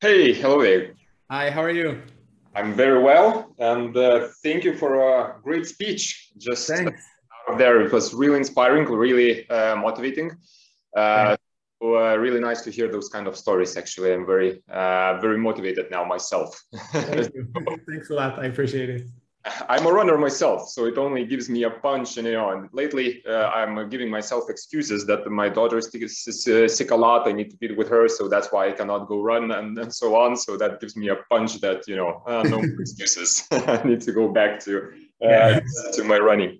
Hey, hello there. Hi, how are you? I'm very well, and uh, thank you for a great speech. Just Thanks. out there, it was really inspiring, really uh, motivating. Uh, so, uh, really nice to hear those kind of stories. Actually, I'm very, uh, very motivated now myself. Thank Thanks a lot. I appreciate it. I'm a runner myself, so it only gives me a punch. And you know, and lately uh, I'm giving myself excuses that my daughter is sick a lot. I need to be with her, so that's why I cannot go run and, and so on. So that gives me a punch that you know, uh, no excuses. I need to go back to uh, to my running.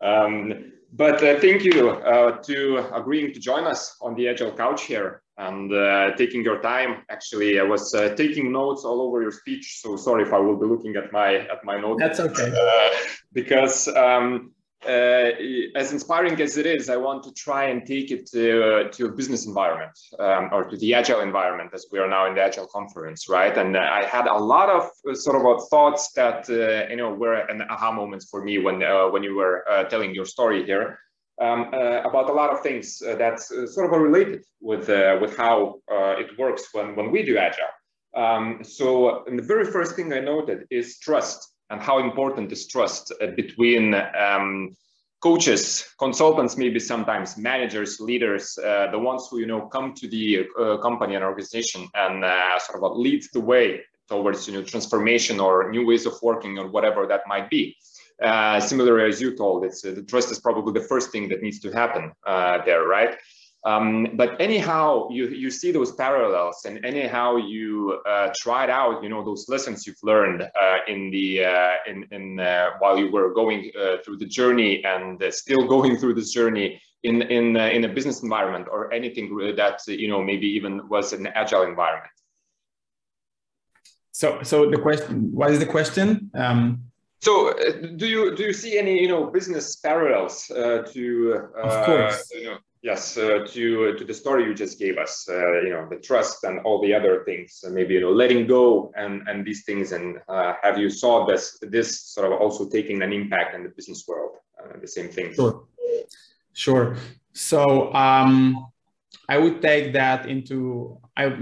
Um, but uh, thank you uh, to agreeing to join us on the Agile Couch here and uh, taking your time. Actually, I was uh, taking notes all over your speech, so sorry if I will be looking at my at my notes. That's okay. Uh, because um, uh, as inspiring as it is, I want to try and take it to, to a business environment um, or to the agile environment as we are now in the agile conference, right? And I had a lot of uh, sort of thoughts that uh, you know were an aha moments for me when when you were telling your story here um, uh, about a lot of things uh, that's uh, sort of related with uh, with how uh, it works when when we do agile. Um, so the very first thing I noted is trust and how important is trust uh, between um, coaches, consultants, maybe sometimes managers, leaders, the ones who you know come to the company and organization and sort of lead the way towards you know transformation or new ways of working or whatever that might be. Uh, similar as you told, it's uh, the trust is probably the first thing that needs to happen uh, there, right? Um, but anyhow, you you see those parallels, and anyhow you uh, tried out, you know, those lessons you've learned uh, in the uh, in in while you were going through the journey and still going through this journey in in in a business environment or anything that you know maybe even was an agile environment. So so the question, what is the question? Um, so, uh, do you do you see any you know business parallels uh, to uh, of course. you know yes uh, to to the story you just gave us uh, you know the trust and all the other things maybe you know letting go and and these things and uh, have you saw this this sort of also taking an impact in the business world the same thing? Sure. Sure. So um, I would take that into I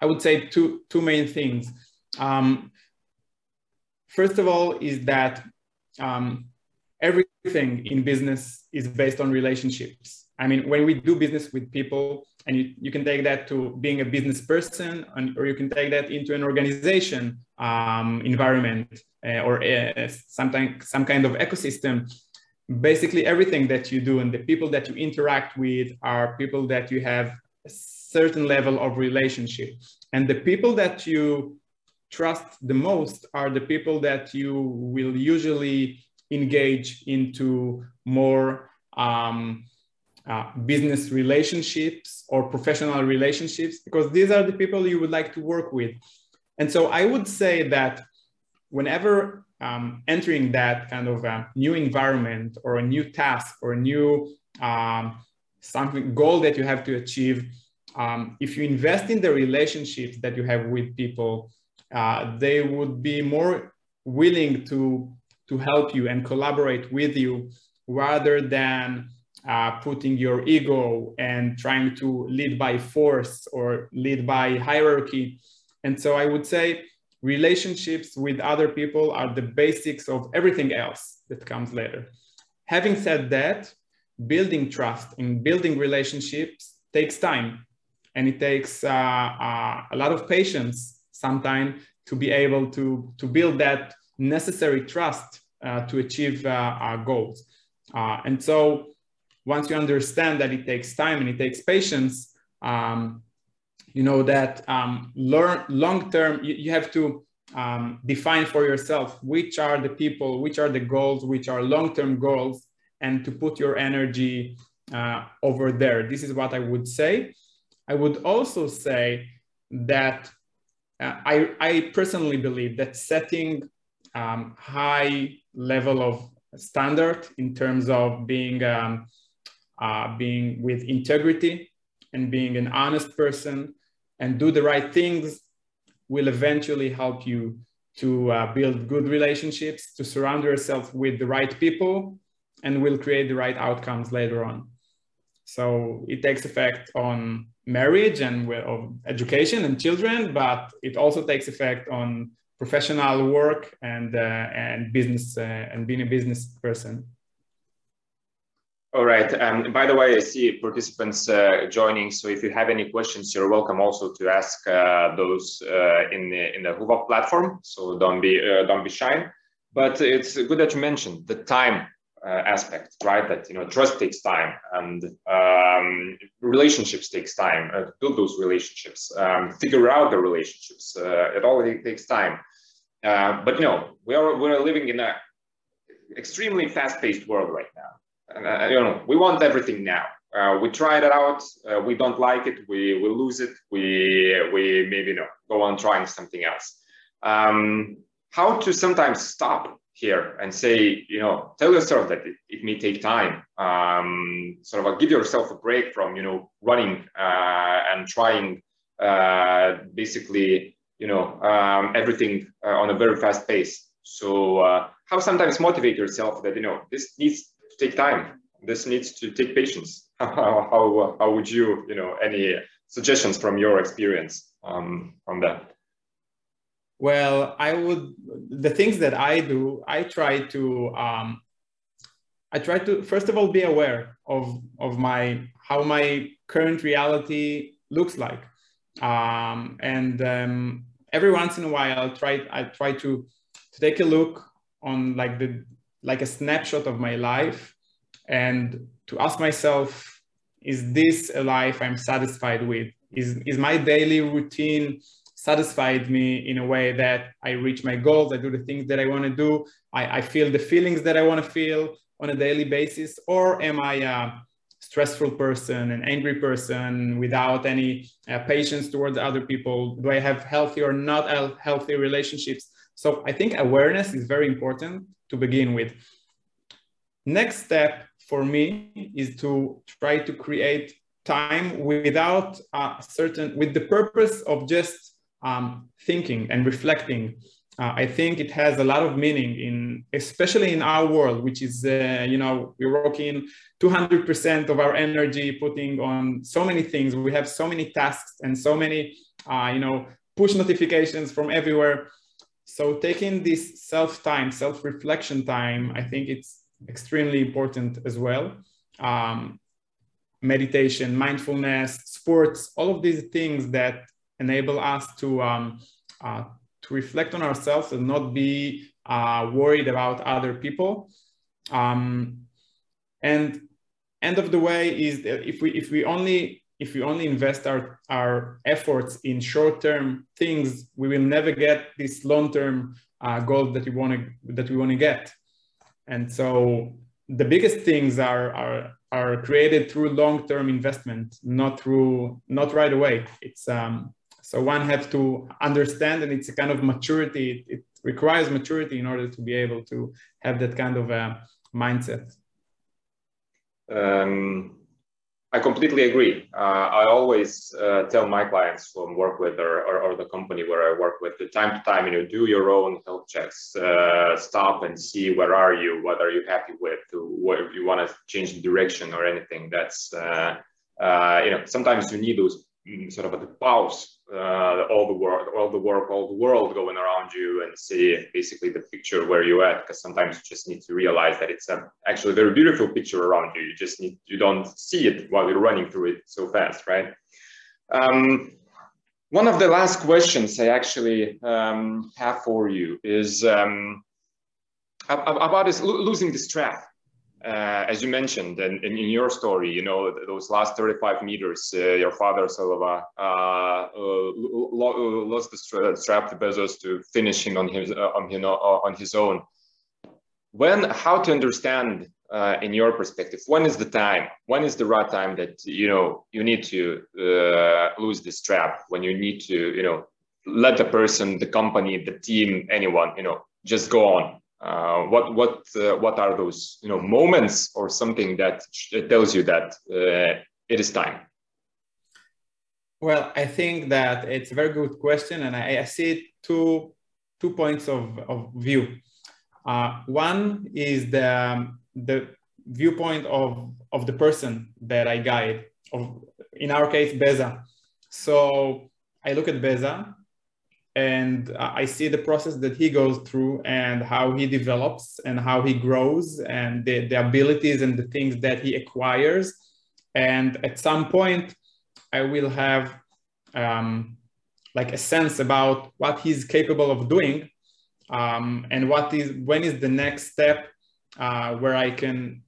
I would say two two main things. Um, First of all, is that um, everything in business is based on relationships. I mean, when we do business with people, and you, you can take that to being a business person, and, or you can take that into an organization um, environment uh, or uh, something, some kind of ecosystem. Basically, everything that you do and the people that you interact with are people that you have a certain level of relationship. And the people that you trust the most are the people that you will usually engage into more um, uh, business relationships or professional relationships because these are the people you would like to work with. And so I would say that whenever um, entering that kind of a new environment or a new task or a new um, something goal that you have to achieve, um, if you invest in the relationships that you have with people, uh, they would be more willing to, to help you and collaborate with you rather than uh, putting your ego and trying to lead by force or lead by hierarchy. And so I would say relationships with other people are the basics of everything else that comes later. Having said that, building trust and building relationships takes time and it takes uh, uh, a lot of patience sometime to be able to, to build that necessary trust uh, to achieve uh, our goals. Uh, and so once you understand that it takes time and it takes patience, um, you know that um, learn long term, you, you, have to um, define for yourself which are the people, which are the goals, which are long term goals, and to put your energy uh, over there. This is what I would say. I would also say that uh, I, I personally believe that setting um, high level of standard in terms of being um, uh, being with integrity and being an honest person and do the right things will eventually help you to uh, build good relationships, to surround yourself with the right people, and will create the right outcomes later on. So it takes effect on marriage and of education and children, but it also takes effect on professional work and uh, and business uh, and being a business person. All right. Um, by the way, I see participants uh, joining. So if you have any questions, you're welcome also to ask uh, those uh, in the in the Huva platform. So don't be uh, don't be shy. But it's good that you mentioned the time aspect, right? That you know trust takes time and um, relationships takes time. Uh, build those relationships, um, figure out the relationships. it all takes time. but you know we are we're living in a extremely fast-paced world right now uh, you know, we want everything now. Uh, we try it out. Uh, we don't like it. We we lose it. We we maybe you know go on trying something else. Um, how to sometimes stop here and say, you know, tell yourself that it, it may take time. Um, sort of give yourself a break from you know running uh, and trying uh, basically you know um, everything uh, on a very fast pace. So how sometimes motivate yourself that you know this needs to take time. This needs to take patience. how, how, how would you, you know, any suggestions from your experience um, from that? Well, I would, the things that I do, I try to, um, I try to, first of all, be aware of, of my, how my current reality looks like. Um, and um, every once in a while, I'll try, I try to, to take a look on like the like a snapshot of my life and to ask myself, is this a life I'm satisfied with? Is, is my daily routine satisfied me in a way that I reach my goals, I do the things that I want to do, I, I feel the feelings that I want to feel on a daily basis, or am I a stressful person, an angry person without any uh, patience towards other people? Do I have healthy or not healthy relationships? So I think awareness is very important to begin with. Next step for me is to try to create time without a certain, with the purpose of just um, thinking and reflecting. Uh, I think it has a lot of meaning in, especially in our world, which is, uh, you know, we're working 200% of our energy putting on so many things. We have so many tasks and so many, uh, you know, push notifications from everywhere. So taking this self time, self reflection time, I think it's extremely important as well. Um, meditation, mindfulness, sports, all of these things that enable us to, um, uh, to reflect on ourselves and not be uh, worried about other people. Um, and end of the way is if we if we only if we only invest our, our efforts in short-term things, we will never get this long-term uh, goal that we want to that we want to get. And so the biggest things are, are, are created through long-term investment, not through, not right away. It's, um, so one has to understand and it's a kind of maturity. It, it requires maturity in order to be able to have that kind of a mindset. Um, I completely agree. Uh, I always uh, tell my clients who I work with or, or, or, the company where I work with, the time to time, you know, do your own health checks, uh, stop and see where are you, what are you happy with, what if you want to change the direction or anything. That's, uh, uh, you know, sometimes you need those mm, sort of a pause uh, all the work, all the work, all the world going around you and see basically the picture where you're at. Because sometimes you just need to realize that it's a actually very beautiful picture around you. You just need, you don't see it while you're running through it so fast, right? Um, one of the last questions I actually um, have for you is um, about is losing this track uh, as you mentioned, and, and, in your story, you know, those last 35 meters, uh, your father, Salva, uh, uh, lost the strap to Bezos to finish him on his, uh, on, you know, on his own. When, how to understand, uh, in your perspective, when is the time? When is the right time that, you know, you need to lose the strap, when you need to, you know, let the person, the company, the team, anyone, you know, just go on uh, what what uh, what are those you know moments or something that tells you that uh, it is time well i think that it's a very good question and i, I see two two points of, of view uh, one is the the viewpoint of, of the person that I guide, of, in our case, Beza. So I look at Beza and I see the process that he goes through and how he develops and how he grows and the, the abilities and the things that he acquires. And at some point, I will have um, like a sense about what he's capable of doing um, and what is when is the next step uh, where I can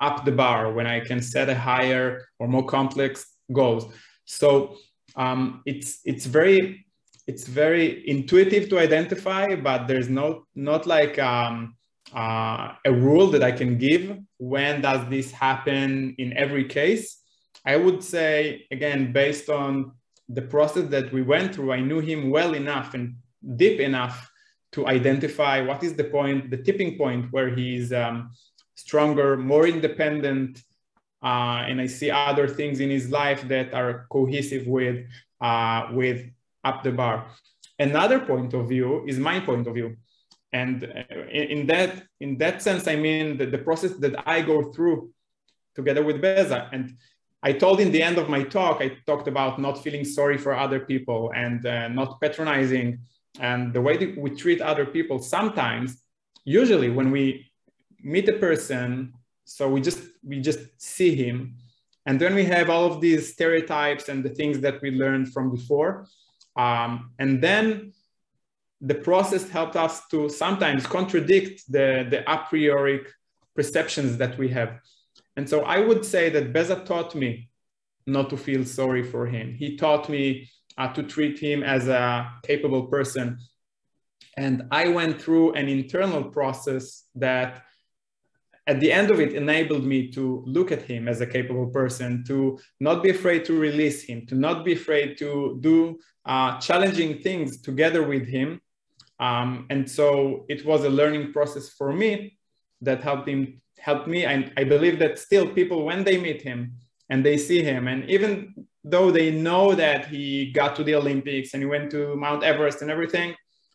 up the bar, when I can set a higher or more complex goals. So um, it's it's very it's very intuitive to identify, but there's no not like um, uh, a rule that I can give. When does this happen in every case? I would say again, based on the process that we went through, I knew him well enough and deep enough to identify what is the point, the tipping point where he's um, stronger, more independent, uh, and I see other things in his life that are cohesive with uh, with up the bar. Another point of view is my point of view, and uh, in, that in that sense, I mean that the process that I go through together with Beza. And I told in the end of my talk, I talked about not feeling sorry for other people and uh, not patronizing and the way that we treat other people sometimes usually when we meet a person so we just we just see him and then we have all of these stereotypes and the things that we learned from before um, and then the process helped us to sometimes contradict the, the a priori perceptions that we have and so i would say that beza taught me not to feel sorry for him he taught me uh, to treat him as a capable person. And I went through an internal process that at the end of it enabled me to look at him as a capable person, to not be afraid to release him, to not be afraid to do uh, challenging things together with him. Um, and so it was a learning process for me that helped him helped me. And I believe that still people, when they meet him and they see him, and even though they know that he got to the Olympics and he went to Mount Everest and everything,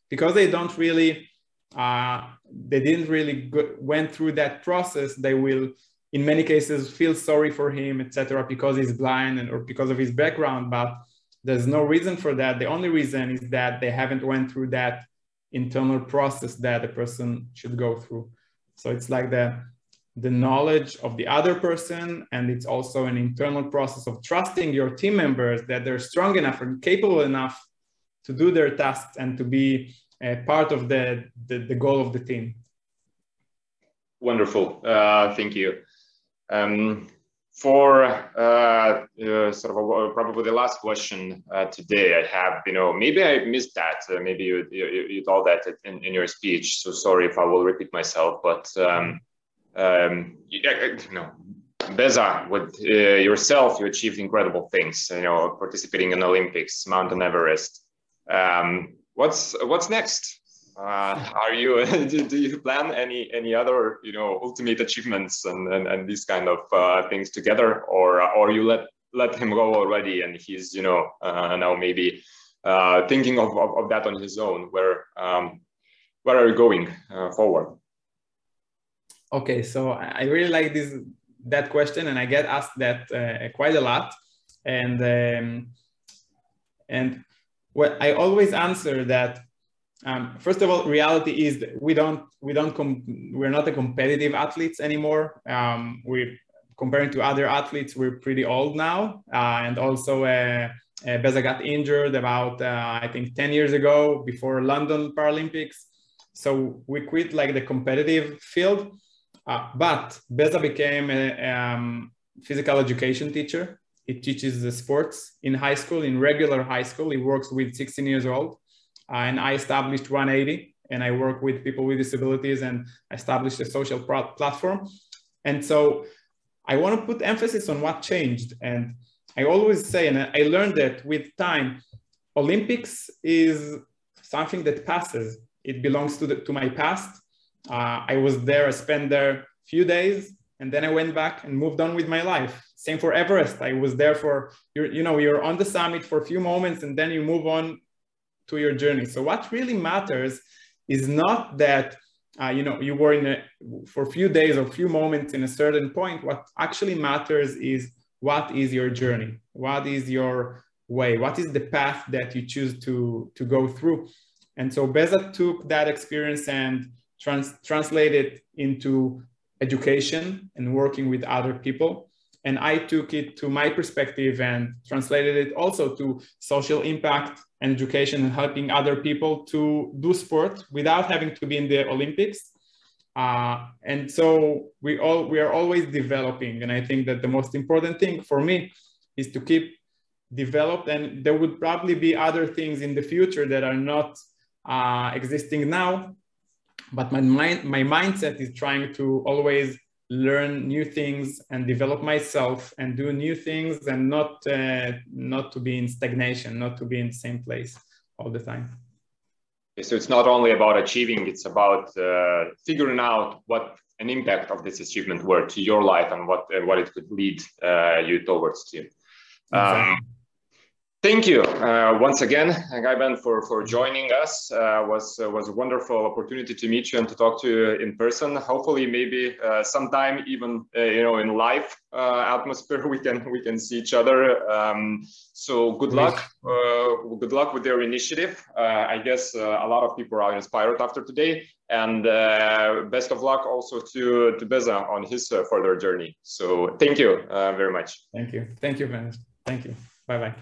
because they don't really, uh, they didn't really go, went through that process, they will, in many cases, feel sorry for him, etc., because he's blind and or because of his background. But there's no reason for that. The only reason is that they haven't went through that internal process that a person should go through. So it's like the the knowledge of the other person and it's also an internal process of trusting your team members that they're strong enough and capable enough to do their tasks and to be a part of the, the, the goal of the team wonderful uh, thank you um, for uh, uh, sort of a, probably the last question uh, today I have, you know, maybe I missed that. Uh, maybe you, you, you, told that in, in your speech. So sorry if I will repeat myself, but um, um, you know, Beza, with uh, yourself, you achieved incredible things. You know, participating in Olympics, Mountain Everest. Um, what's what's next? Uh, are you do, do, you plan any any other you know ultimate achievements and and, and these kind of uh, things together, or or you let let him go already and he's you know uh, now maybe uh, thinking of, of, of that on his own? Where um, where are you going uh, forward? Okay, so I really like this that question, and I get asked that uh, quite a lot, and um, and what I always answer that um, first of all, reality is we don't we don't we're not a competitive athletes anymore. Um, we're comparing to other athletes, we're pretty old now, uh, and also uh, uh, Beza got injured about uh, I think 10 years ago before London Paralympics. So we quit like the competitive field uh, but Beza became a um, physical education teacher. He teaches the sports in high school, in regular high school. He works with 16 years old. Uh, and I established 180 and I work with people with disabilities and established a social platform. And so I want to put emphasis on what changed. And I always say, and I learned that with time, Olympics is something that passes. It belongs to, the, to my past uh, I was there, I spent there a few days, and then I went back and moved on with my life. Same for Everest. I was there for, you know, you're on the summit for a few moments and then you move on to your journey. So what really matters is not that uh, you know, you were in a, for a few days or a few moments in a certain point, what actually matters is what is your journey? What is your way? What is the path that you choose to, to go through? And so Beza took that experience and trans, translated into education and working with other people. And I took it to my perspective and translated it also to social impact and education and helping other people to do sport without having to be in the Olympics. Uh, and so we all we are always developing. And I think that the most important thing for me is to keep developed. And there would probably be other things in the future that are not uh, existing now. But my mind, my mindset is trying to always learn new things and develop myself and do new things and not uh, not to be in stagnation not to be in the same place all the time. So it's not only about achieving it's about uh, figuring out what an impact of this achievement were to your life and what uh, what it could lead uh, you towards to. Um, Thank you uh, once again, Gaiben, for, for joining us. Uh, was uh, was a wonderful opportunity to meet you and to talk to you in person. Hopefully, maybe uh, sometime even uh, you know in live uh, atmosphere we can we can see each other. Um, so good luck, good luck with your initiative. I guess a lot of people are inspired after today, and best of luck also to to Beza on his further journey. So thank you very much. Thank you, thank you, Venice. Thank you. Bye bye.